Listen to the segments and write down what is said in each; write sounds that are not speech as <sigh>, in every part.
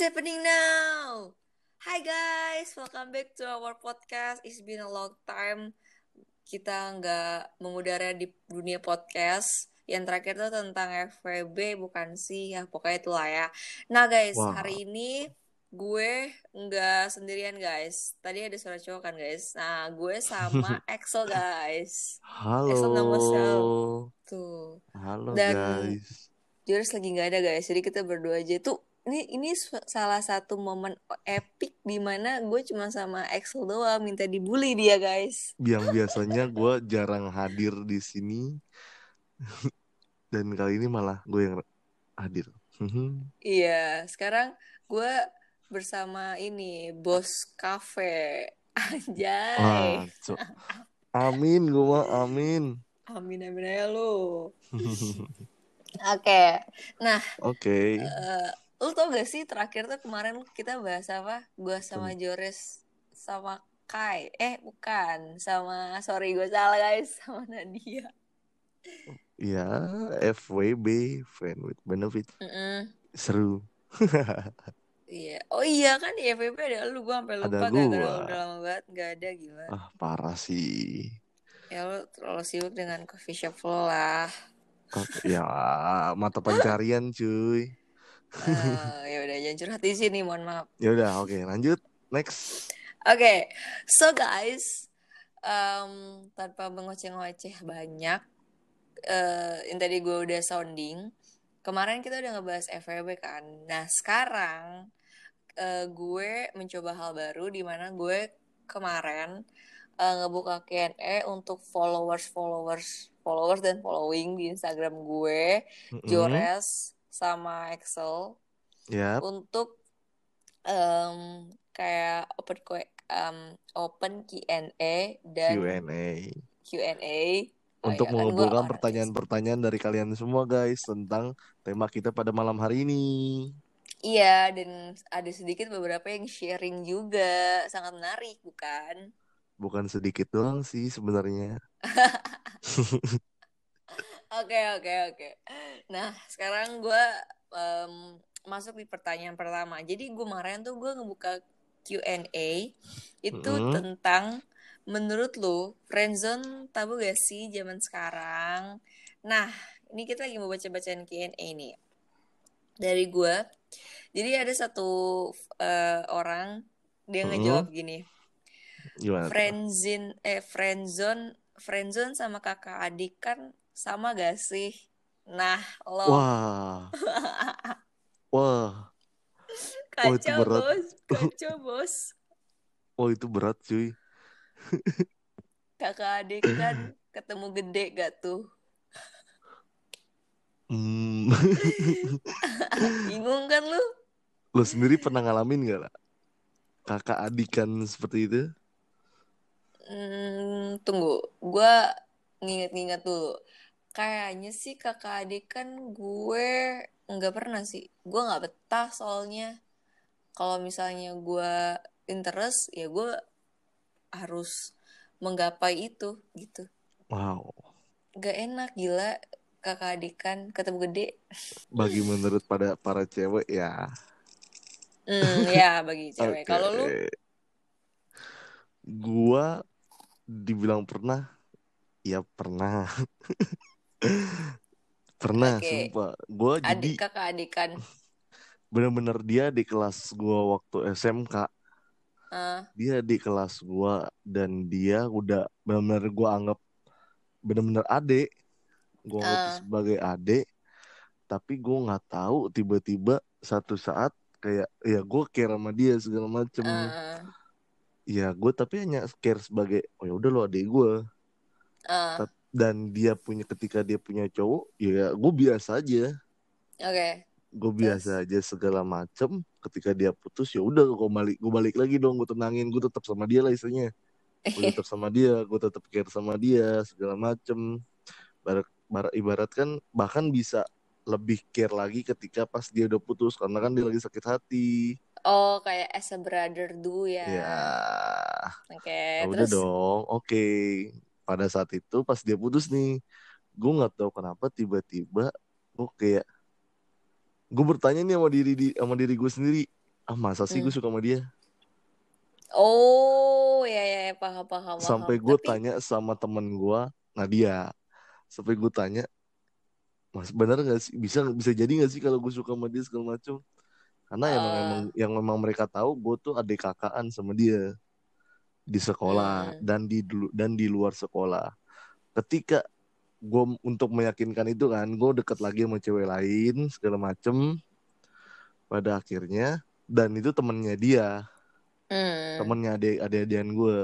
What's happening now? Hi guys, welcome back to our podcast. It's been a long time kita nggak mengudara di dunia podcast. Yang terakhir tuh tentang FWB bukan sih ya pokoknya itulah ya. Nah guys, Wah. hari ini gue nggak sendirian guys. Tadi ada suara cowok kan guys. Nah gue sama <laughs> Axel guys. Axel nama Halo, Sal. Tuh. halo Dan guys. Joris lagi nggak ada guys, jadi kita berdua aja tuh. Ini ini salah satu momen epic di mana gue cuma sama Axel doang minta dibully dia guys. Yang biasanya gue jarang hadir di sini dan kali ini malah gue yang hadir. Iya, sekarang gue bersama ini bos cafe. Anjay. Co- amin gue mah amin. Amin amin aja lu. <laughs> Oke. Nah, Oke, eh, lu tau gak sih terakhir tuh kemarin kita bahas apa? Gue sama Joris sama Kai. Eh, bukan. Sama sorry gue salah guys, <laughs> sama Nadia. ya FWB friend with benefit Mm-mm. seru. <laughs> Iya. Oh iya kan di FVP ada lu gue sampai Ada lupa gua. udah lama banget gak ada gila. Ah parah sih. Ya lu terlalu sibuk dengan coffee shop lo lah. Ya mata pencarian cuy. Eh, ya udah jangan curhat di sini, mohon maaf. Ya udah oke lanjut next. Oke, so guys, em, tanpa mengoceh-ngoceh banyak, eh yang tadi gue udah sounding, kemarin kita udah ngebahas FWB kan. Nah sekarang eh, gue mencoba hal baru di mana gue kemarin eh, ngebuka Q&A untuk followers, followers, followers dan following di Instagram gue, Mm-mm. Jores sama Excel. Yap. untuk em, kayak open em, open Q&A dan Q&A. Q&A. Oh untuk iya kan mengumpulkan pertanyaan-pertanyaan dari kalian semua guys tentang tema kita pada malam hari ini. Iya dan ada sedikit beberapa yang sharing juga sangat menarik bukan? Bukan sedikit doang sih sebenarnya. <laughs> Oke oke oke. Nah sekarang gue em, masuk di pertanyaan pertama. Jadi gue kemarin tuh gue ngebuka Q&A itu Mm-mm. tentang menurut lu friendzone tabu gak sih zaman sekarang? Nah ini kita lagi mau baca-bacaan Q&A nih dari gue. Jadi ada satu eh, orang dia ngejawab gini, Gimana tuh? friendzone eh friendzone friendzone sama kakak adik kan sama gak sih? Nah lo Wah, <laughs> wah, oh itu kacau berat. bos, <laughs> kacau bos. Oh itu berat cuy. Kakak adik <clears throat> kan ketemu gede gak tuh? Hmm. <laughs> Bingung kan lu? Lo sendiri pernah ngalamin gak lah? Kakak adikan seperti itu? Hmm, tunggu, gua nginget-nginget dulu. Kayaknya sih kakak adik kan gue nggak pernah sih. Gue nggak betah soalnya. Kalau misalnya gue interest, ya gue harus menggapai itu gitu. Wow. Gak enak gila kakak adik kan ketemu gede. Bagi menurut pada para cewek ya. Hmm, <laughs> ya bagi cewek. Oke. Kalau lu, Gua dibilang pernah, ya pernah. <laughs> Pernah, oke, sumpah. Gua adik jadi kakak adik kan. <laughs> bener-bener dia di kelas gua waktu SMK. Eh, Dia di kelas gua dan dia udah bener-bener gua anggap bener-bener adik. Gua anggap eh, sebagai adik, tapi gua nggak tahu tiba-tiba satu saat kayak ya gua care sama dia segala macem. eh, Ya gue tapi hanya care sebagai oh ya udah lo adik gua. Tap- Dan dia punya ketika dia punya cowok, ya gue biasa aja. Oke, gue terus? biasa aja segala macem. Ketika dia putus ya udah gue balik gue balik lagi dong gue tenangin gue tetap sama dia lah istilahnya. Gue tetap sama dia gue tetap care sama dia segala macem. Barat, barat ibarat kan bahkan bisa lebih care lagi ketika pas dia udah putus karena kan dia lagi sakit hati. Oh, kayak as a brother do ya. ya. Oke, ya udah terus? dong oke pada saat itu pas dia putus nih gue nggak tahu kenapa tiba-tiba gue kayak gue bertanya nih sama diri di sama diri gue sendiri ah masa sih gue Hmm. suka sama dia? Oh, ya ya, ya, paham paham sampai gue Tapi tanya sama temen gue Nadia. Sampai gue tanya mas bener gak sih? Bisa bisa jadi gak sih kalau gue suka sama dia segala macam karena emang emang eh yang memang mereka tahu gue tuh adik kakaan sama dia di sekolah hmm, dan di dan di luar sekolah. Ketika gue untuk meyakinkan itu kan gue deket lagi sama cewek lain segala macem pada akhirnya dan itu temennya dia. Hmm. temennya adik adik-adian gue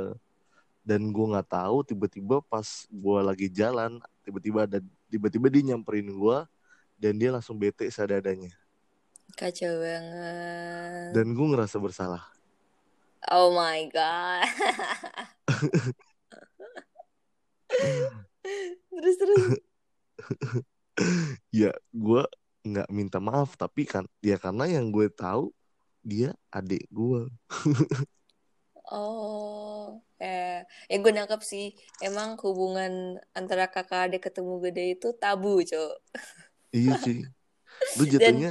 dan gue nggak tahu tiba-tiba pas gue lagi jalan tiba-tiba ada tiba-tiba dia nyamperin gue dan dia langsung bete seadanya. Kacau banget. dan gue ngerasa bersalah Oh my god. Terus terus. <laughs> ya gue nggak minta maaf tapi kan ya karena yang gue tahu dia adik gue Oh, eh, ya gue nangkep sih. Emang hubungan antara kakak adik ketemu gede itu tabu, cok. iya sih lu Dan jatuhnya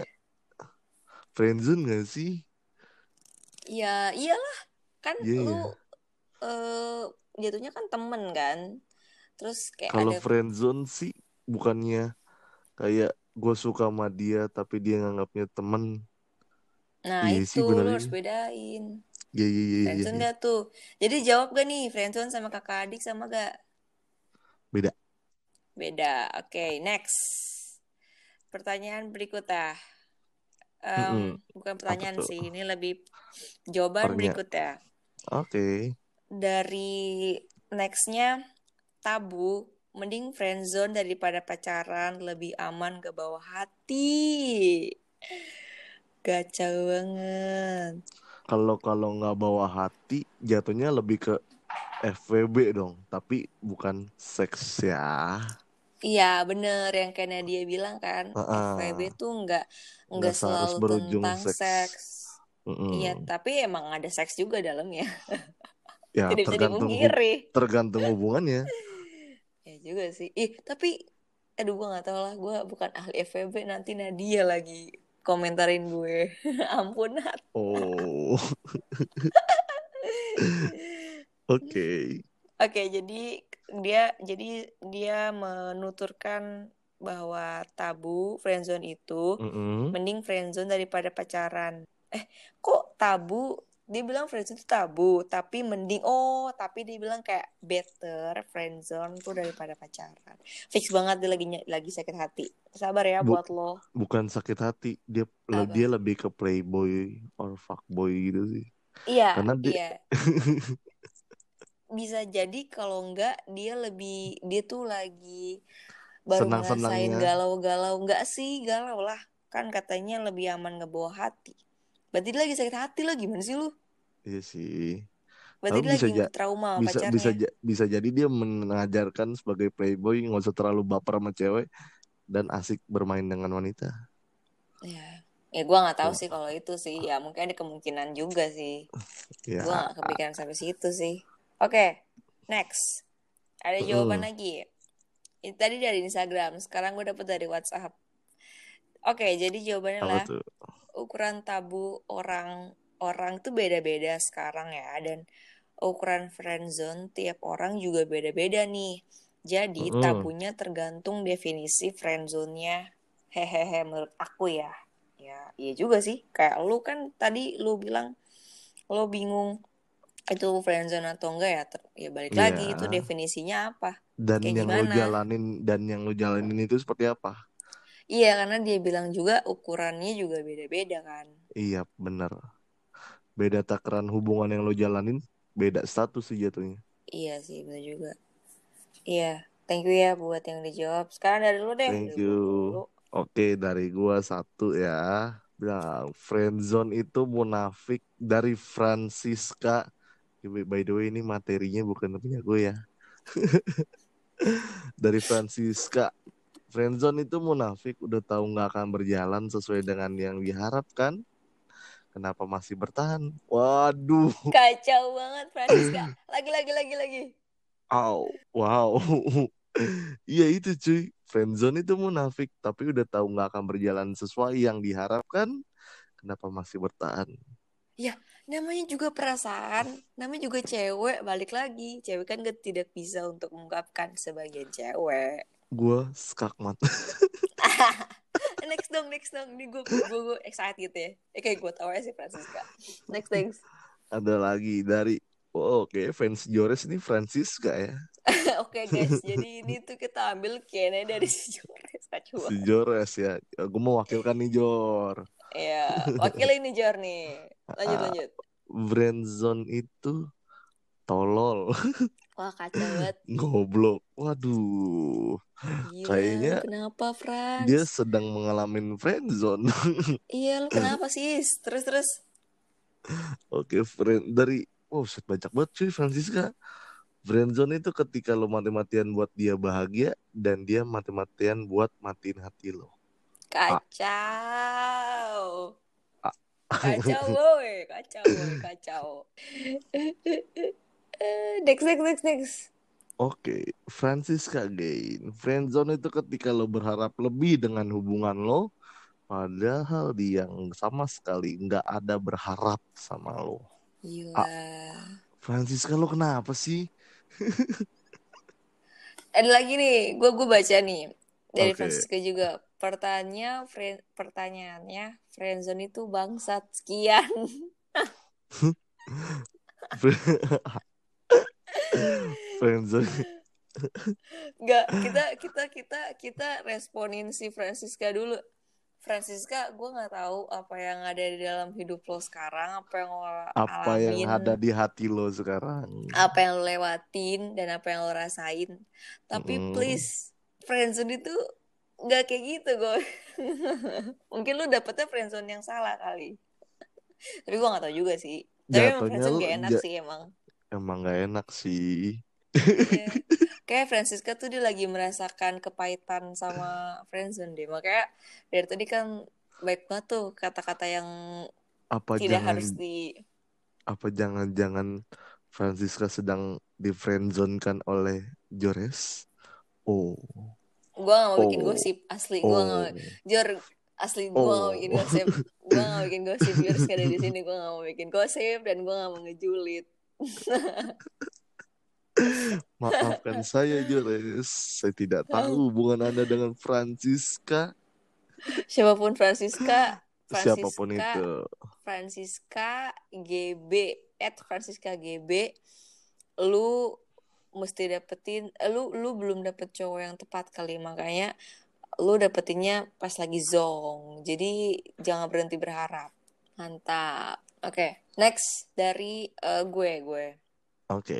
friendzone gak sih ya iyalah, kan iya ya lu eh jatuhnya kan temen kan. Terus kayak kalau ada, friendzone sih bukannya kayak gue suka sama dia tapi dia nganggapnya temen nah iya itu sih lu harus juga bedain. iya iya iya iya Friendzone iya. gak tuh? Jadi jawab gak nih, friendzone sama kakak adik sama gak? beda Beda. Oke, next. Pertanyaan berikutnya. Em, Mm-mm. bukan apa pertanyaan sih, ini lebih jawaban pernya berikutnya. oke Dari nextnya tabu, mending friendzone daripada pacaran, lebih aman ke bawah hati. Gacau banget. kalau kalau nggak bawa hati jatuhnya lebih ke FWB dong tapi bukan seks ya Iya, bener yang kayak Nadia bilang kan, FWB Heeh. tuh nggak nggak selalu berujung tentang seks seks. Iya, Mm-mm. tapi emang ada seks juga dalamnya. <laughs> ya Tidak bisa tergantung dipungkiri. tergantung hubungannya Ya juga sih. Ih, tapi aduh gue nggak tahu lah, gue bukan ahli FWB nanti Nadia lagi komentarin gue. <laughs> Ampun, Nat. oh <laughs> oke Oke, jadi dia jadi dia menuturkan bahwa tabu friendzone itu Mm-mm. mending friendzone daripada pacaran. Eh, kok tabu? Dia bilang friendzone itu tabu, tapi mending oh, tapi dia bilang kayak better friendzone tuh daripada pacaran. Fix banget dia lagi lagi sakit hati. Sabar ya Bu- buat lo. bukan sakit hati dia Apa? dia lebih ke playboy or fuckboy gitu sih Iya, karena dia iya. <laughs> Bisa jadi kalau enggak dia lebih dia tuh lagi baru ngerasain senang-senangnya galau-galau. Enggak sih galau lah. Kan katanya lebih aman ngebawa hati. Berarti dia lagi sakit hati lah gimana sih lu? Iya sih. Berarti dia bisa lagi ja- trauma bisa bisa pacarnya ja- bisa jadi dia mengajarkan sebagai playboy nggak usah terlalu baper sama cewek dan asik bermain dengan wanita. Ya ya gua nggak tahu Wah, sih kalau itu sih. Ya mungkin ada kemungkinan juga sih. <laughs> Ya. Gua nggak kepikiran sampai situ sih oke next ada jawaban Mm-mm. lagi ini tadi dari Instagram sekarang gue dapet dari WhatsApp oke jadi jawabannya apa adalah tuh ukuran tabu orang orang tuh beda-beda sekarang ya dan ukuran friendzone tiap orang juga beda-beda nih. Jadi Mm-mm. tabunya tergantung definisi friendzone-nya. Hehehe menurut aku ya. Ya, iya juga sih. Kayak lu kan tadi lu bilang lu bingung itu friendzone atau enggak ya. Ter- Ya balik lagi itu definisinya apa? dan Kayak yang lo gimana? jalanin dan yang lo jalanin itu seperti apa Iya, karena dia bilang juga ukurannya juga beda-beda kan. iya bener beda takaran hubungan yang lo jalanin beda status sih jatuhnya Iya sih, benar juga. Iya, thank you ya buat yang dijawab. Sekarang dari lu deh, thank you oke dari gua satu ya bilang friendzone itu munafik dari Francisca by the way ini materinya bukan punya gue ya <laughs> dari Francisca friendzone itu munafik udah tahu nggak akan berjalan sesuai dengan yang diharapkan kenapa masih bertahan waduh Kacau banget Francisca. <clears throat> Lagi lagi lagi lagi. Au, wow. <laughs> Iya itu cuy. Friendzone itu munafik, tapi udah tahu nggak akan berjalan sesuai yang diharapkan. Kenapa masih bertahan? Namanya juga perasaan namanya juga cewek balik lagi. Cewek kan gak tidak bisa untuk mengungkapkan sebagian cewek. Gue skakmat. <laughs> Next dong next dong. Nih gue gue gue excited gitu ya. Eh, kayak gue tau aja sih Francisca. Next next. Ada lagi dari oh, oke fans Jores ini Francisca ya. <laughs> Oke guys. Jadi ini tuh kita ambil kayaknya dari si Jores si Jores ya. Gue mewakilkan nih Jor. Ya wakil ini Jor nih lanjut Ah, lanjut. Brandon itu tolol. <laughs> Wah kacau banget. Goblok waduh. Gila, Kayaknya kenapa Frans? dia sedang mengalami friendzone <laughs> iya lu kenapa sih? Terus terus. Oke friend dari wow set banyak banget cuy Francisca. Friendzone itu ketika lo mati-matian buat dia bahagia dan dia mati-matian buat matiin hati lo. Kacau kacau <laughs> boy kacau boy kacau <laughs> next next next next Oke, Francisca Gain. Friendzone itu ketika lo berharap lebih dengan hubungan lo, padahal dia yang sama sekali nggak ada berharap sama lo. gila Francisca lo kenapa sih? <laughs> ada lagi nih gue gue baca nih dari Oke. Francisca juga pertanyaan friend pertanyaannya friendzone itu bangsat sekian <laughs> Friendzone. Nggak, kita kita kita kita responin si Francisca dulu. Francisca, gue nggak tahu apa yang ada di dalam hidup lo sekarang, apa yang lo Apa alamin, yang ada di hati lo sekarang? apa yang lo lewatin dan apa yang lo rasain. Tapi Mm-mm. please, friendzone itu nggak kayak gitu, gue. <laughs> Mungkin lo dapetnya friendzone yang salah kali. Tapi gue nggak tahu juga sih. Tapi emang friendzone gak enak ja- sih emang. emang gak enak sih. Iya. <laughs> Kayak Francisca tuh dia lagi merasakan kepahitan sama friendzone deh. Makanya dari tadi kan baik banget tuh kata-kata yang Apa tidak jangan harus di apa jangan-jangan Francisca sedang di friendzone kan oleh Jores? Oh. Gua gak mau bikin Oh. gosip asli gua gak Oh. mau Jor asli gua gak mau bikin Oh. gosip gua gak mau bikin <laughs> gosip Jor ada di sini gua gak mau bikin gosip dan gua gak mau ngejulit <laughs> Maafkan saya Jores, saya tidak tahu hubungan Anda dengan Francisca, siapa pun Francisca <gasps> siapa pun Francisca itu. Francisca GB at Francisca GB lu mesti dapetin eh, lu lu belum dapet cowok yang tepat kali. Makanya lu dapetinnya pas lagi zong. Jadi jangan berhenti berharap. Mantap. Oke next dari eh, gue gue. Oke,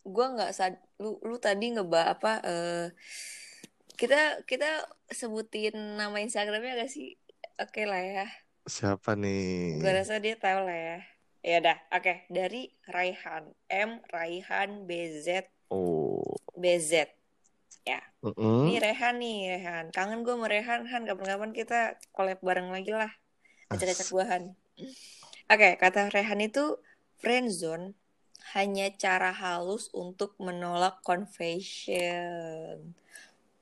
gue nggak sad lu lu tadi ngeba apa eh kita kita sebutin nama Instagramnya gak sih? Oke lah ya. Siapa nih? Gue rasa dia tahu lah ya. Ya udah, oke. Dari Raihan, M Raihan BZ Oh, BZ. mm-mm. Ini Rehan nih, Rehan. Kangen gue sama Rehan, Han. Kapan-kapan kita collab bareng lagi lah. Acak-acak buahan. Oke, kata Rehan itu friendzone hanya cara halus untuk menolak confession.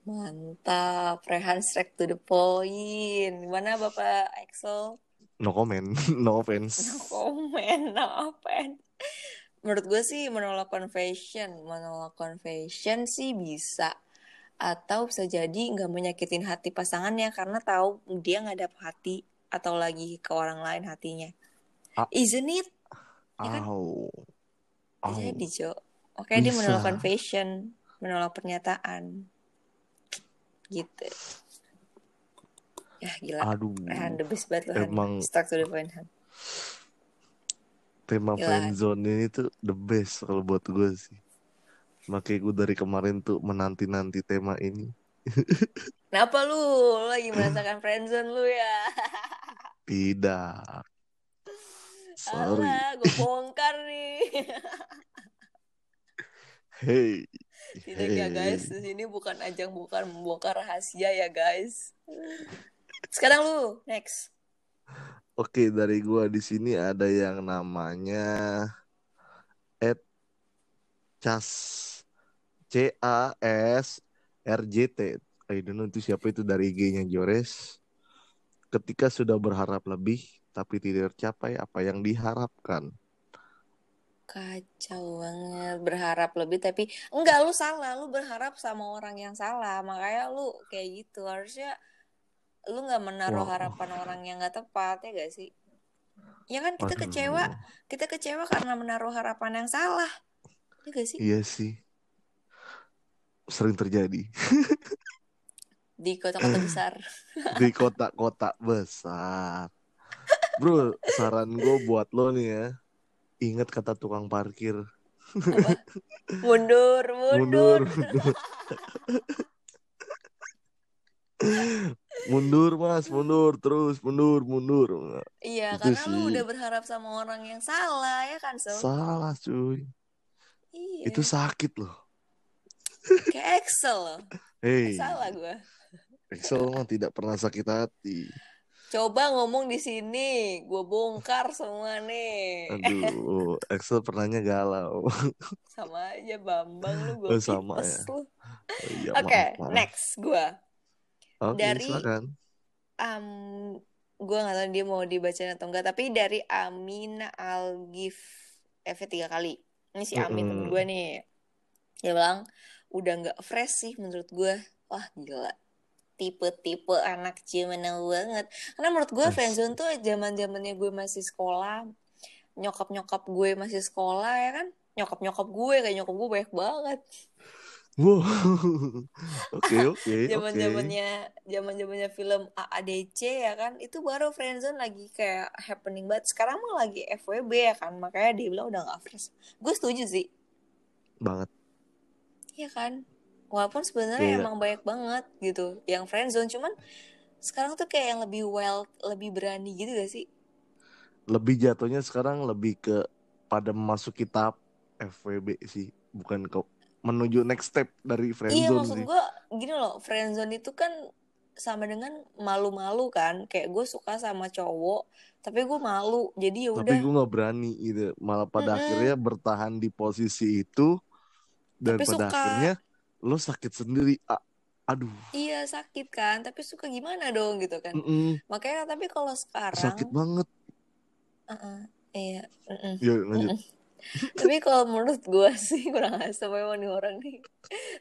Mantap, Rehan straight to the point. Gimana Bapak Axel? no comment, <laughs> no offense. komen apa menurut gue sih menolak confession menolak confession sih bisa. Atau bisa jadi nggak menyakitin hati pasangannya karena tahu dia nggak dapet hati atau lagi ke orang lain hatinya. Ah. isn't it? Ya kan? Au, Bisa jadi Jo. Oke dia menolak confession menolak pernyataan. Gitu. Ya gila. Aduh, Han the best banget loh Han emang stuck to the point Han tema Gila. friendzone ini tuh the best kalau buat gue sih. Makanya gue dari kemarin tuh menanti-nanti tema ini. Kenapa lu? Lu lagi merasakan friendzone lu ya? <laughs> Tidak. Sorry. Alah, gue bongkar nih. <laughs> Hey. Tidak ya guys, di sini bukan ajang bukan membongkar rahasia ya guys. Sekarang lu, next. Oke, dari gua di sini ada yang namanya Ed Cas C A S R J T. I don't know itu siapa itu dari IG-nya Jores. Ketika sudah berharap lebih, tapi tidak tercapai apa yang diharapkan. Kacau banget berharap lebih tapi enggak lu salah lu berharap sama orang yang salah makanya lu kayak gitu harusnya lu nggak menaruh Wow. harapan orang yang nggak tepat ya gak sih ya kan kita Aduh. kecewa kita kecewa karena menaruh harapan yang salah ya gak sih Iya sih. Sering terjadi di kota-kota besar <laughs> di kota-kota besar. Bro, saran gue buat lo nih ya. Ingat kata tukang parkir. mundur mundur, Mundur. mundur <laughs> mas, mundur terus, mundur, mundur. iya Itu karena lu sih. udah berharap sama orang yang salah ya kan so Salah cuy. iya Itu sakit loh. kayak Excel loh Hei, salah gua Excel mah tidak pernah sakit hati. Coba ngomong di sini, gue bongkar semua nih. Aduh, Excel pernahnya galau. Sama aja Bambang lu gue Oh, sama ya. lu. Oh, iya, Oke, maaf. next gue. Oke, dari- silakan. Um, gue nggak tahu dia mau dibacain atau enggak, tapi dari Amina Algif F tiga kali. Ini si Amin temen Mm-mm. gue nih. Dia bilang udah nggak fresh sih menurut gue. Wah gila. Tipe-tipe anak zaman banget. Karena menurut gue friendzone tuh zaman zamannya gue masih sekolah. Nyokap-nyokap gue masih sekolah ya kan. Nyokap-nyokap gue kayak nyokap gue banyak banget. Wow. <laughs> Oke, oke, <laughs> zaman zamannya zaman zamannya film AADC ya kan itu baru friendzone lagi kayak happening banget sekarang mah lagi FWB ya kan makanya dia bilang udah gak fresh gue setuju sih Banget. Iya kan walaupun sebenarnya Iya. emang banyak banget gitu yang friendzone cuman sekarang tuh kayak yang lebih wild lebih berani gitu gak sih Lebih jatuhnya sekarang lebih ke pada memasuki tahap FWB sih, bukan ke menuju next step dari iya friendzone maksud sih. gue gini loh friendzone itu kan sama dengan malu-malu kan kayak gue suka sama cowok tapi gue malu jadi ya Tapi udah gue nggak berani gitu. Malah pada Mm-mm. akhirnya bertahan di posisi itu dan Tapi pada suka. akhirnya lo sakit sendiri. A- aduh. Iya sakit kan, tapi suka gimana dong gitu kan. Mm-mm. Makanya tapi kalau sekarang, Sakit banget. uh-uh, iya, mm-mm. Ya lanjut. Tapi kalau menurut gua <laughs> sih kurang asam memang nih orang nih.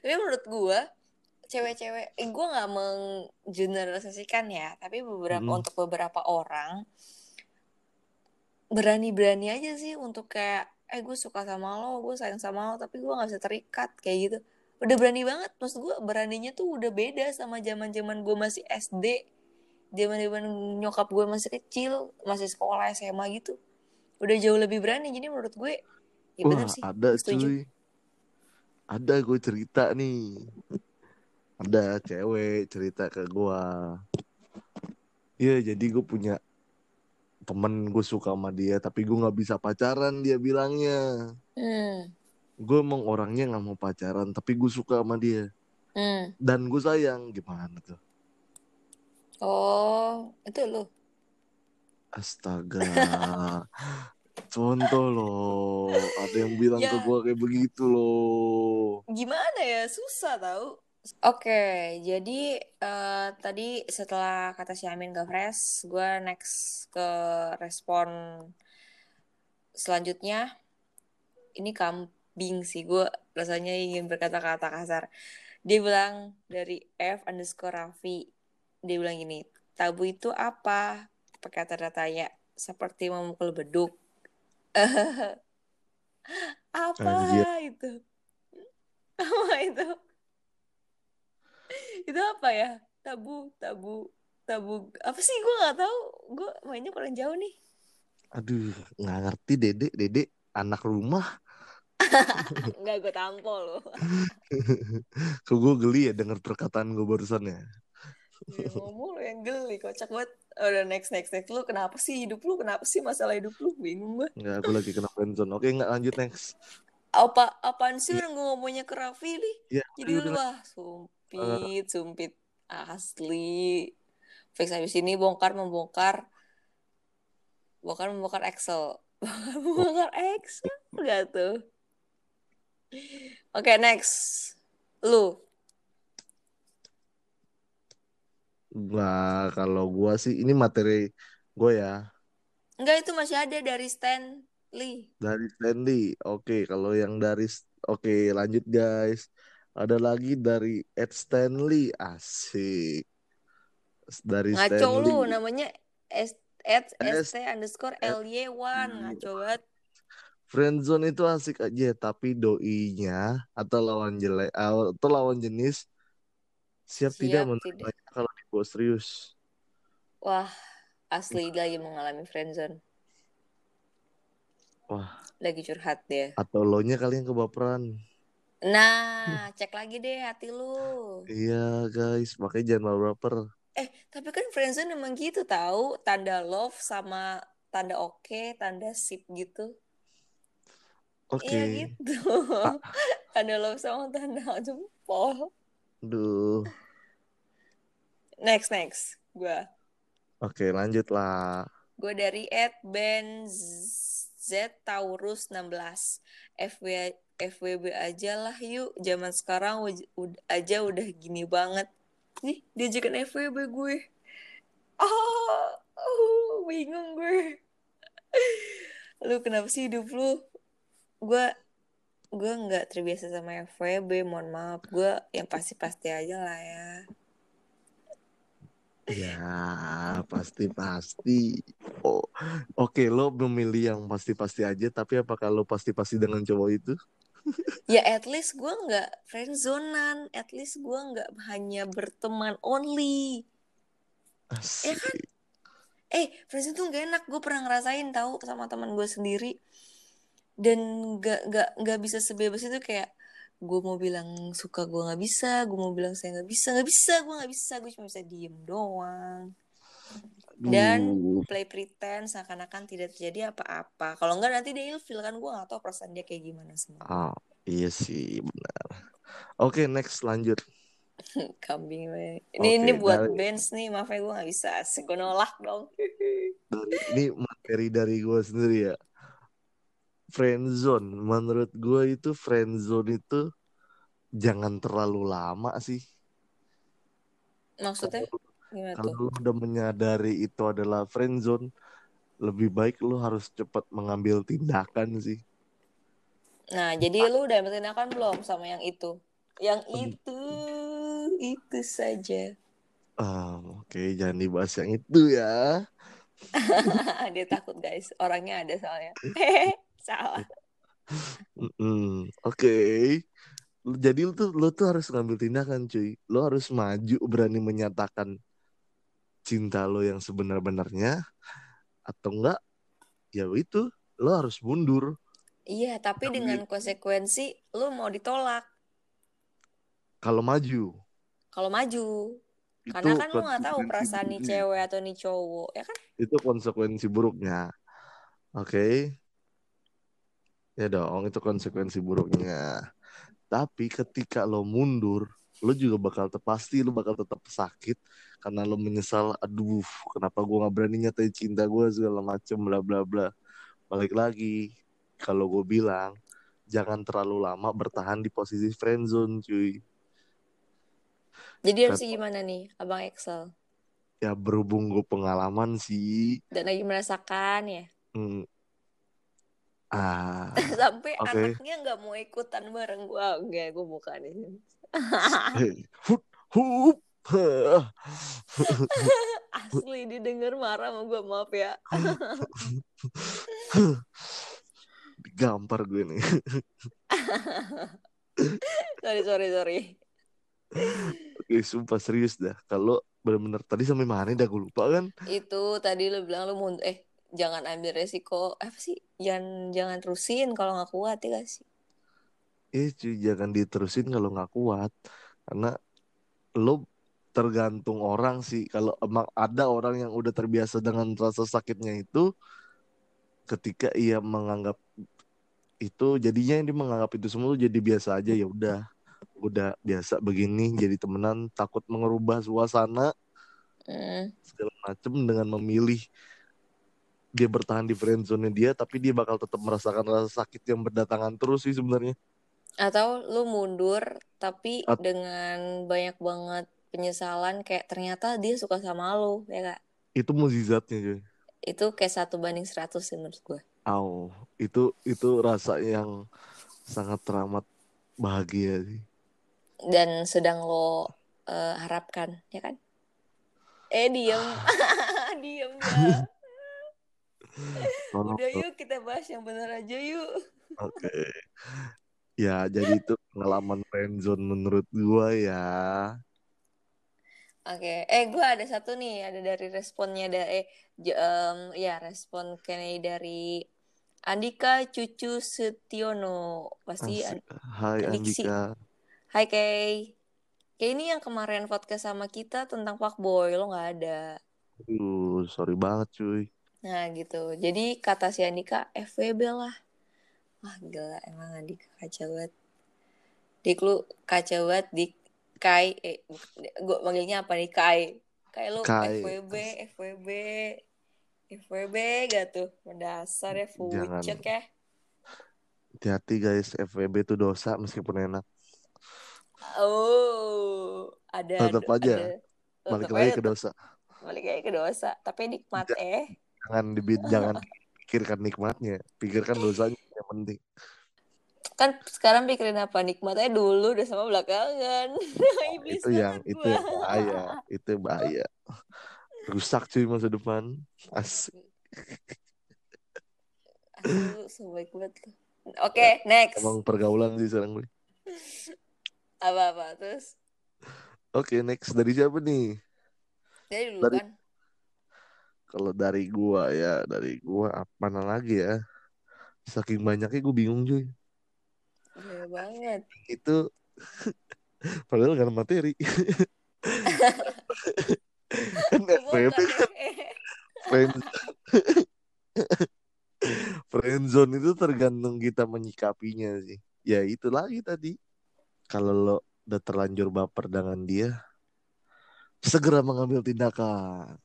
Tapi menurut gua cewek-cewek, eh, gua nggak menggeneralisasikan ya, tapi beberapa Mm-mm. untuk beberapa orang berani-berani aja sih untuk kayak, eh gue suka sama lo, gue sayang sama lo, tapi gue nggak bisa terikat kayak gitu. Udah berani banget, maksud gue beraninya tuh udah beda sama zaman-zaman gue masih SD, zaman-zaman nyokap gue masih kecil, masih sekolah SMA gitu. Udah jauh lebih berani, jadi menurut gue ya Wah, bener sih. ada setuju. cuy. Ada gue cerita nih. Ada cewek cerita ke gua. Iya, jadi gue punya temen gue suka sama dia, tapi gue nggak bisa pacaran dia bilangnya. Hmm, Gue emang orangnya nggak mau pacaran, tapi gue suka sama dia. hmm. Dan gue sayang, gimana tuh? Oh, itu lo. Astaga. Contoh loh, ada yang bilang Ya. ke gue kayak begitu loh. Gimana ya, susah tau. Oke, jadi eh, tadi setelah kata si Amin gak fresh, gue next ke respon selanjutnya. Ini kambing sih, gue rasanya ingin berkata-kata kasar. Dia bilang dari F underscore Raffi, dia bilang gini, tabu itu apa? Pakai tanda tanya, seperti memukul beduk. <laughs> apa Anjir. itu? Apa itu? Itu apa ya? Tabu, tabu, tabu. Apa sih? Gue nggak tahu. Gue mainnya kurang jauh nih. Aduh, nggak ngerti dede, dede anak rumah. <laughs> Nggak gue tampol loh. <laughs> Kok gue geli ya denger perkataan gue barusan ya. Ya, ngomong lo yang geli, kocak banget. Udah next, next, next. Lu kenapa sih hidup lu? Kenapa sih masalah hidup lu? Bingung gue. Nggak, aku lagi kena friendzone. Oke, nggak lanjut next. Apa, apaan sih orang gue ngomongnya ke Raffi nih? Ya, Jadi udah, lu wah, sumpit, sumpit. Asli. Fix habis ini bongkar membongkar. Bongkar membongkar Excel. Bongkar <laughs> membongkar Excel. Enggak tuh. Oke, next. Lu. Nah, kalau gue sih ini materi gue ya. Enggak itu masih ada dari Stanley. Dari Stanley. Oke, kalau yang dari Oke, lanjut guys. Ada lagi dari Ed Stanley. Asik. Dari Ngaco Stanley. lu namanya S at S- st underscore S- ly one ngaco banget. Friendzone itu asik aja, tapi doinya atau lawan jelek atau lawan jenis siap, tidak Siap menerima tidak. kalau dibawa serius. Wah asli lagi mengalami friendzone. Wah, Lagi curhat dia. atau lo nya kali yang kebaperan. Nah <laughs> cek lagi deh hati lu. Iya guys, makanya jangan baper. Eh tapi kan friendzone emang gitu tahu tanda love sama tanda oke tanda sip gitu. Oke. Iya gitu. <laughs> tanda love sama tanda <laughs> jempol. Duh. Next next. Gue. Oke, lanjut lah. Gue dari Ed Ben Z Taurus 16 FW FWB aja lah yuk. Zaman sekarang uj- aja udah gini banget. Nih diajakin FWB gue. Oh, oh bingung gue. Lu kenapa sih hidup lu? Gue gue nggak terbiasa sama FWB mohon maaf gue yang pasti-pasti aja lah ya Ya, pasti-pasti. Oh, oke, lo memilih yang pasti-pasti aja, tapi apakah lo pasti-pasti dengan cowok itu? ya at least gue nggak friendzonan at least gue nggak hanya berteman only Ya kan? Asik. eh friendzone tuh gak enak gue pernah ngerasain tahu sama teman gue sendiri dan gak gak nggak bisa sebebas itu kayak gue mau bilang suka gue nggak bisa gue mau bilang saya nggak bisa nggak bisa gue nggak bisa gue cuma bisa diem doang dan Duh. play pretend seakan-akan tidak terjadi apa-apa kalau nggak nanti dia ilfil kan gue nggak tahu perasaan dia kayak gimana semua Ah, iya sih, benar. Oke, next lanjut. <laughs> kambing ini ini Oke, buat dari- bands nih maaf ya gue nggak bisa gue nolak dong <laughs> Ini materi dari gue sendiri ya. Friendzone, menurut gue itu friendzone itu jangan terlalu lama sih. maksudnya Kalau lo udah menyadari itu adalah friendzone, lebih baik lo harus cepat mengambil tindakan sih. Nah, jadi lu udah ambil tindakan belum sama yang itu? Yang itu, itu saja. Ah, oke, jangan dibahas yang itu ya. <laughs> Dia takut guys, orangnya ada soalnya. <laughs> Salah. Mm-mm, Oke. Lu- Jadi lu tuh lu tuh harus ngambil tindakan, cuy. Lu harus maju berani menyatakan cinta lo yang sebenar-benarnya atau enggak ya itu lo harus mundur. Iya, tapi Tapi- dengan konsekuensi lu mau ditolak Kalau maju kalau maju. itu Karena kan lu nggak tahu perasaan nih cewek atau nih cowok, ya kan? Itu konsekuensi buruknya. Oke. Ya dong, itu konsekuensi buruknya. Tapi ketika lo mundur, lo juga bakal terpasti lo bakal tetap sakit karena lo menyesal, aduh, kenapa gua nggak berani nyatain cinta gua segala macem bla bla bla. Balik lagi, kalau gue bilang jangan terlalu lama bertahan di posisi friendzone, cuy. Jadi harus Kat- gimana nih, Abang Excel? Ya berhubung gue pengalaman sih, Dan lagi merasakan ya. hmm, ah, <laughs> Sampai Oke. anaknya nggak mau ikutan bareng gua. Enggak, gua bukan <laughs> Asli didengar marah sama gua, maaf ya. <laughs> gampar gue nih. sorry, sorry, sorry. Oke, sumpah serius dah. Kalau benar-benar tadi sampai mana dah gue lupa kan? Itu tadi lu bilang lu mundur eh jangan ambil resiko apa sih? Jangan jangan terusin kalau nggak kuat ya gak sih? Eh cuy, jangan diterusin kalau nggak kuat. Karena lo tergantung orang sih. Kalau emang ada orang yang udah terbiasa dengan rasa sakitnya itu, ketika ia menganggap itu jadinya dia menganggap itu semua tuh jadi biasa aja ya udah udah biasa begini jadi temenan takut mengubah suasana Hmm. segala macem dengan memilih dia bertahan di friendzone dia tapi dia bakal tetap merasakan rasa sakit yang berdatangan terus sih sebenarnya. Atau lu mundur tapi At- dengan banyak banget penyesalan kayak ternyata dia suka sama lu ya kak? itu mukjizatnya cuy. Itu kayak satu banding 100 sih menurut gue Au, itu itu rasa yang sangat teramat bahagia sih. dan sedang lo eh, harapkan ya kan? Eh diem. <laughs> <laughs> Diem ya Tolong udah yuk kita bahas yang benar aja yuk Oke. Ya, jadi itu pengalaman friendzone menurut gua ya. Oke, eh gue ada satu nih, ada dari responnya dari eh em, ya respon kayaknya dari Andika Cucu Setiono pasti Asik. Hai Adiksi. Andika. Hai Kay, Kay ini yang kemarin podcast sama kita tentang fuckboy lo nggak ada. Aduh, sorry banget cuy. Nah gitu, jadi kata si Andika FWB lah. Wah gila emang Andika kacau banget. Dik lu kacau banget Dik. Kai, eh gue manggilnya apa nih Kai? Kai lu Kai. FWB, FWB, FWB gak tuh? Mendasar ya, fucek ya. Hati-hati guys, FWB itu dosa meskipun enak. Oh, ada. Tetep aja. ada. Balik lagi ke dosa. Balik lagi ke dosa. Tapi nikmat Tidak. eh. Jangan dibi jangan pikirkan nikmatnya, pikirkan dosanya yang penting. Kan sekarang pikirin apa nikmatnya dulu udah sama belakangan. <laughs> Iblis itu yang banget itu gua. yang bahaya, itu bahaya. Rusak cuy masa depan. Asik. Sebaik banget lu. Oke, next. Emang pergaulan sih sekarang gue. Apa-apa terus? Oke, next dari siapa nih? Dari dulu Dari- kan. Kalau dari gua ya, dari gua apa lagi ya? Saking banyaknya gue bingung cuy. Gila banget. Itu <laughs> padahal gak ada materi. kan Bukan kan friendzone <laughs> itu tergantung kita menyikapinya sih. Ya itu lagi tadi. Kalau lo udah terlanjur baper dengan dia, segera mengambil tindakan.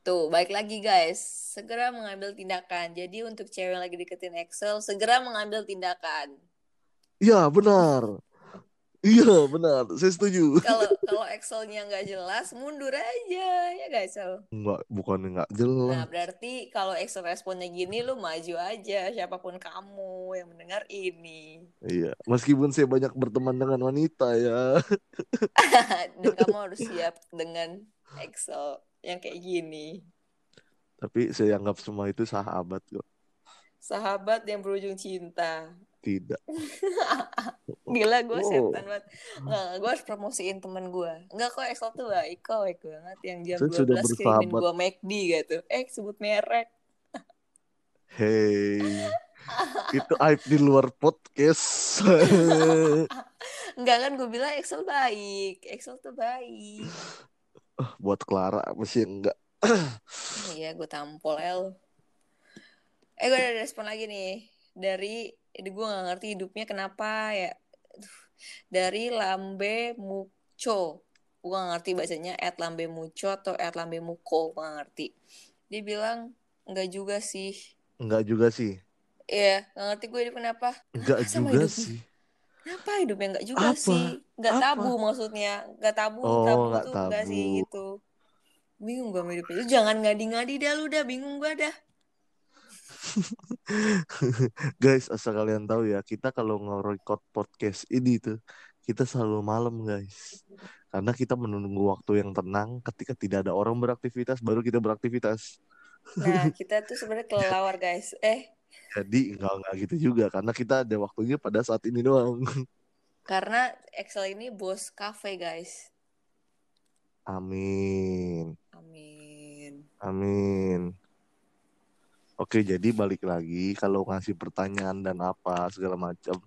Tuh, baik lagi guys. Segera mengambil tindakan. Jadi untuk cewek yang lagi deketin Excel, segera mengambil tindakan. Iya benar. Iya benar, saya setuju. Kalau <laughs> kalau Excelnya nggak jelas, mundur aja ya guys. Enggak, bukan enggak Nah, jelas. berarti kalau Excel responnya gini, lu maju aja. Siapa pun kamu yang mendengar ini. Iya, meskipun saya banyak berteman dengan wanita ya. <laughs> Dan kamu harus <laughs> siap dengan Excel yang kayak gini. Tapi saya anggap semua itu sahabat kok. Sahabat yang berujung cinta. Tidak. <laughs> Gila gue Oh. setan banget. Nggak, gue harus promosiin temen gue. Enggak kok Excel tuh baik kok, baik banget. Yang jam Saya sudah 12 kirimin gue McD gitu. Eh, sebut merek. Hey, <laughs> itu aib di luar podcast. Enggak kan gue bilang Excel baik. Excel tuh baik. <laughs> Buat Clara masih enggak. <clears throat> Iya, gue tampol lo. Eh, gue ada respon lagi nih. Dari, ini gue gak ngerti hidupnya kenapa ya. Dari Lambe Muco. Gue gak ngerti bacanya at Lambe Muco atau at Lambe Muko. Gue gak ngerti. Dia bilang, enggak juga sih. Enggak juga sih. Iya, gak ngerti gue hidup kenapa. Enggak sama juga hidupnya? sih. Kenapa hidupnya enggak juga Apa? sih? Enggak Apa? tabu maksudnya. Enggak tabu, Oh, tabu nggak tuh enggak sih gitu. Bingung gue sama hidupnya. Lu jangan ngadi-ngadi dah lu dah. Bingung gue dah. <laughs> Guys, asal kalian tahu ya, kita kalau nge-record podcast ini tuh, kita selalu malam, guys. Karena kita menunggu waktu yang tenang ketika tidak ada orang beraktivitas, baru kita beraktivitas. Nah, <laughs> kita tuh sebenarnya kelelawar guys. Eh, Jadi enggak enggak gitu juga, karena kita ada waktunya pada saat ini doang. <laughs> karena Excel ini bos cafe guys. Amin. Amin. Amin. Oke, jadi balik lagi kalau ngasih pertanyaan dan apa segala macam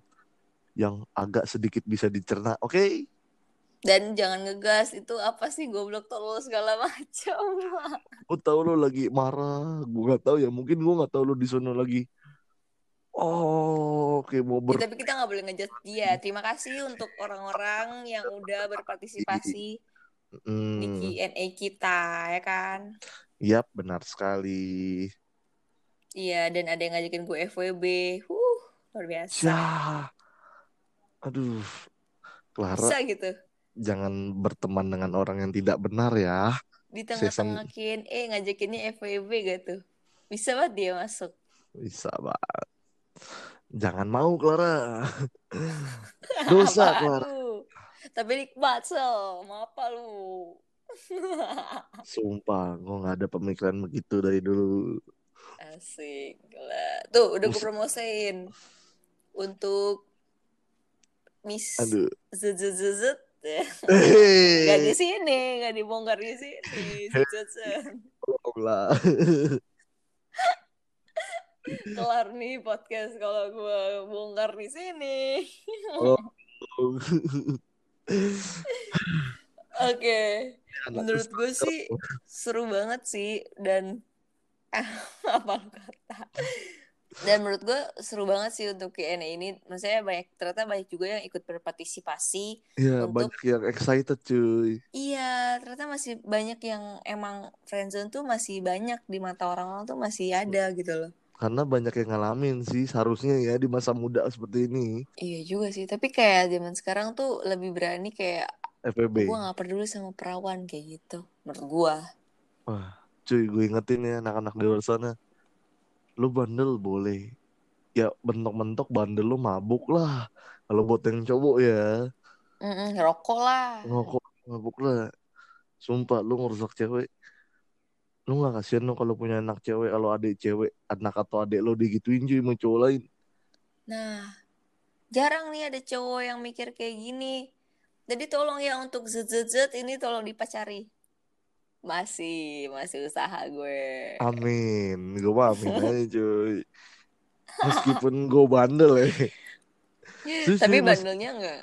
yang agak sedikit bisa dicerna. Oke? Dan jangan ngegas itu apa sih goblok tolol segala <laughs> macam. Gue tahu lo lagi marah, gue nggak tahu ya. Mungkin gue nggak tahu lo di sana lagi. Oh, oke mau Ya, ber. tapi kita nggak boleh ngejudge dia. Terima kasih untuk orang-orang yang udah berpartisipasi di Hmm, Q&A kita, ya kan? yap, benar sekali. Iya, dan ada yang ngajakin gue FWB. Huh, luar biasa. Ya, aduh, Clara, Bisa gitu. Jangan berteman dengan orang yang tidak benar ya. Di Season- tengah-tengah Q&A ngajakinnya FWB gitu. Bisa banget dia masuk. Bisa banget. Jangan mau Clara. <laughs> Dosa Clara. lu? Tapi nikmat sel, mau apa lu? <laughs> Sumpah, gue nggak ada pemikiran begitu dari dulu. Asik. Gila. Tuh, udah gue promosiin untuk Miss Aduh. Zzzz. Gak di sini, gak dibongkar di sini. Tolong lah. Kelar nih podcast kalau gue bongkar di sini. Oh. Oke, menurut gue sih seru banget sih dan <laughs> apa kata? Dan menurut gue seru banget sih untuk Q&A ini. Maksudnya banyak ternyata banyak juga yang ikut berpartisipasi Ya, untuk banyak yang excited cuy. iya ternyata masih banyak yang emang friendzone tuh masih banyak di mata orang-orang tuh masih ada gitu loh. Karena banyak yang ngalamin sih seharusnya ya di masa muda seperti ini. Iya juga sih. Tapi kayak zaman sekarang tuh lebih berani kayak FPB. gue nggak peduli sama perawan kayak gitu. Menurut gue. Wah, cuy gue ingetin ya anak-anak di luar sana. Lu bandel boleh. Ya bentok-bentok bandel lu mabuk lah. Kalau buat yang cowok ya. Mm-mm, rokok lah. Ngokok mabuk lah. Sumpah lu ngerusak cewek. Lu gak kasihan lu kalau punya anak cewek. Kalau adik cewek. Anak atau adik lu digituin cuy sama cowok lain. Nah, jarang nih ada cowok yang mikir kayak gini. Jadi tolong ya untuk zet ini tolong dipacari. Masih, masih usaha gue. Amin. Gue mah amin aja <laughs> cuy. Meskipun gue bandel ya. Serius, Tapi bandelnya enggak.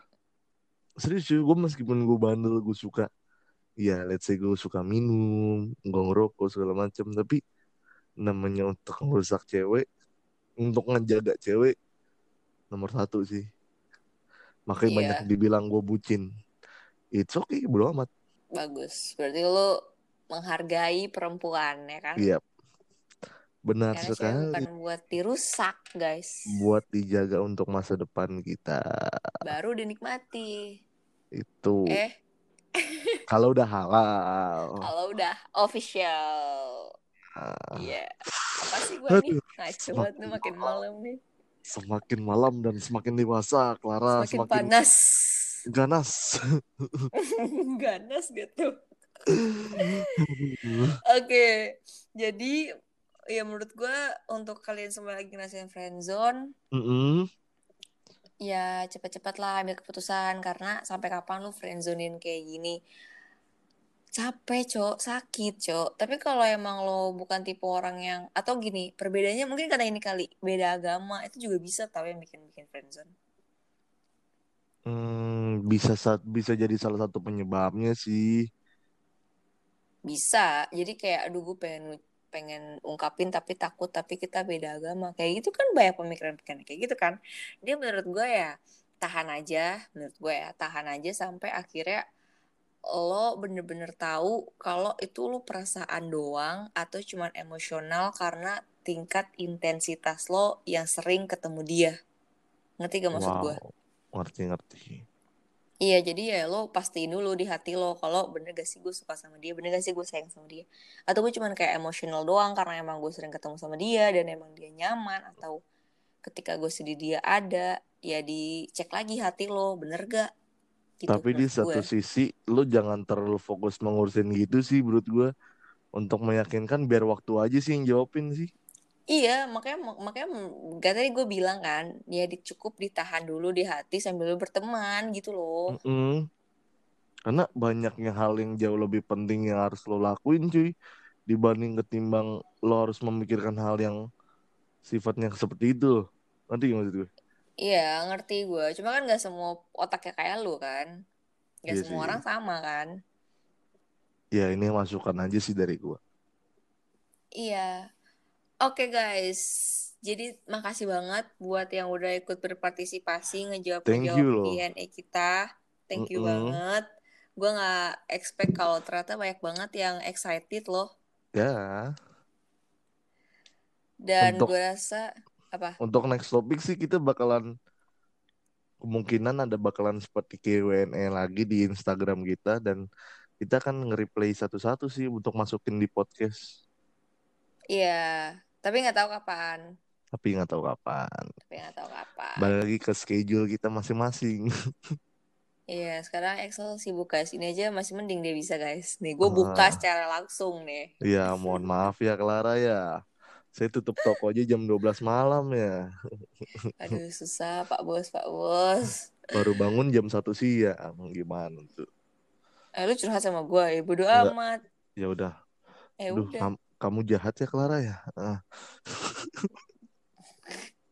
serius cuy gue meskipun gue bandel gue suka ya let's say gue suka minum gue ngerokok segala macam tapi namanya untuk merusak cewek untuk ngejaga cewek nomor satu sih makanya Iya. banyak dibilang gue bucin it's okay bro amat Bagus. Berarti lo menghargai perempuan ya kan? iya benar Karena sekali bukan buat dirusak, guys. buat dijaga untuk masa depan kita Baru dinikmati. itu Eh, <laughs> kalau udah halal kalau udah official. Ah, Iya. Apa sih gue nih? Ngaco banget nih makin malam nih. semakin malam dan semakin dewasa Clara Semakin semakin panas. ganas <laughs> Ganas gitu. Oke, jadi ya menurut gue untuk kalian semua lagi ngerasain friendzone, Mm-mm. ya cepat-cepat lah ambil keputusan karena sampai kapan lu friendzonein kayak gini. Capek, Cok, sakit, Cok. Tapi kalau emang lo bukan tipe orang yang atau gini, perbedaannya mungkin karena ini kali, beda agama itu juga bisa tau yang bikin-bikin friendzone. Hmm, bisa sa- bisa jadi salah satu penyebabnya sih. Bisa. Jadi kayak aduh gue pengen pengen ungkapin tapi takut tapi kita beda agama. Kayak gitu kan banyak pemikiran-pemikiran kayak gitu kan. Dia menurut gue ya tahan aja, menurut gue ya tahan aja sampai akhirnya lo bener-bener tahu kalau itu lo perasaan doang atau cuman emosional karena tingkat intensitas lo yang sering ketemu dia. Ngerti gak maksud gue? Wow, ngerti-ngerti. Iya, jadi ya lo pastiin dulu di hati lo kalau bener gak sih gue suka sama dia, bener gak sih gue sayang sama dia. Atau gue cuman kayak emosional doang karena emang gue sering ketemu sama dia dan emang dia nyaman atau ketika gue sedih dia ada, ya dicek lagi hati lo, bener gak? Gitu Tapi di satu gue. sisi, lu jangan terlalu fokus mengurusin gitu sih menurut gua. Untuk meyakinkan biar waktu aja sih yang jawabin sih. Iya, makanya makanya gak tadi gue bilang kan, ya cukup ditahan dulu di hati sambil lo berteman gitu loh. Mm-mm. Karena banyaknya hal yang jauh lebih penting yang harus lo lakuin cuy. Dibanding ketimbang lo harus memikirkan hal yang sifatnya seperti itu. Nanti gak maksud gue? Iya, ngerti gue. Cuma kan gak semua otaknya kayak lu kan. Gak Iya semua sih. orang sama kan. Ya ini masukan aja sih dari gua. Iya. Oke guys. Jadi makasih banget buat yang udah ikut berpartisipasi ngejawab loh. Q&A kita. Thank you Mm-mm. banget. Gue nggak expect kalau ternyata banyak banget yang excited loh. Ya, Dan Untuk- gue rasa apa? untuk next topik sih kita bakalan kemungkinan ada bakalan seperti Q&A lagi di Instagram kita dan kita akan nge-replay satu-satu sih untuk masukin di podcast. Iya. Tapi nggak tahu kapan. Tapi nggak tahu kapan. Tapi nggak tahu kapan. Balik lagi ke schedule kita masing-masing. <laughs> Iya, sekarang Excel sibuk guys. Ini aja masih mending dia bisa guys. Nih, gue buka Ah. secara langsung nih. Ya, mohon maaf ya Clara ya. Saya tutup toko aja jam 12 malam ya. <laughs> Aduh, susah Pak Bos, Pak Bos. Baru bangun jam 1 siang. Gimana tuh? Eh, lu curhat sama gue, ya bodo amat. Ya udah. Eh, Duh, udah. Kamu jahat ya Clara ya? Ah.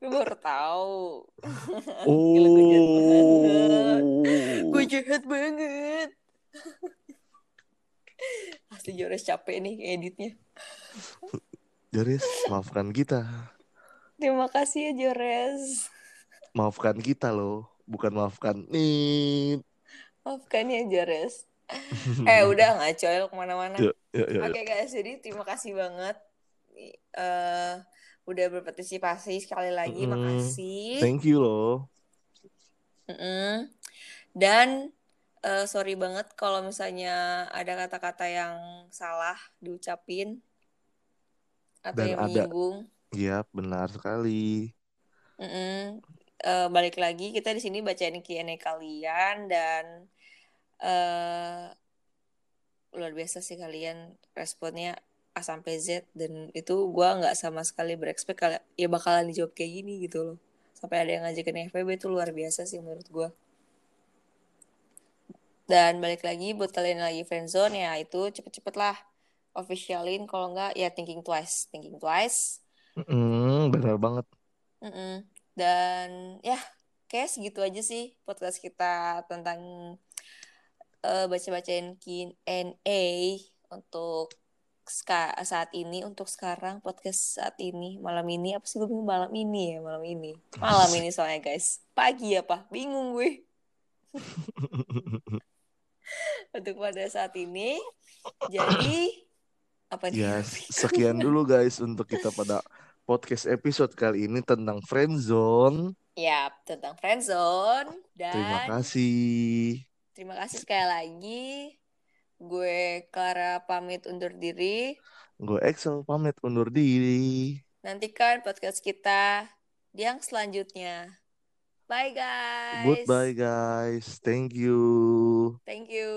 Lu baru tahu. Oh. Gue jahat banget. Gue. Pasti Jores capek nih editnya. Joris, maafkan kita. Terima kasih ya Jores. Maafkan kita loh. Bukan maafkan nih. Maafkan ya Jores. Eh <laughs> udah ngacoy lo ke mana-mana. Yuk, yuk, yuk, yuk. Oke guys, jadi terima kasih banget eh udah berpartisipasi sekali lagi, Mm-mm. makasih. Thank you loh. Mm-mm. Dan eh, sorry banget kalau misalnya ada kata-kata yang salah diucapin atau Dan yang ada- menyinggung. Iya, benar sekali. Mm-mm. Eh, balik lagi kita di sini bacain Q&A kalian dan eh luar biasa sih kalian responnya A sampai Z dan itu gua nggak sama sekali berekspek kali ya bakalan dijawab kayak gini gitu loh sampai ada yang ngajakin FVB itu luar biasa sih menurut gua dan balik lagi buat kalian yang lagi friendzone ya itu cepet-cepet lah officialin kalau nggak ya thinking twice thinking twice Mm, benar banget. Mm-mm. Dan ya, kayak segitu aja sih podcast kita tentang eh, baca-bacain Q&A untuk saat ini, untuk sekarang podcast saat ini, malam ini apa sih gue bingung malam ini ya, malam ini. Malam ini soalnya guys. Pagi apa? Bingung gue. <laughs> Untuk pada saat ini. Jadi apa nih? Ya, sekian dulu guys untuk kita pada podcast episode kali ini tentang friendzone. Ya, tentang friendzone dan Terima kasih. Terima kasih sekali lagi. Gue Clara pamit undur diri. Gue Excel pamit undur diri. Nantikan podcast kita yang selanjutnya. Bye guys. Goodbye guys. Thank you. Thank you.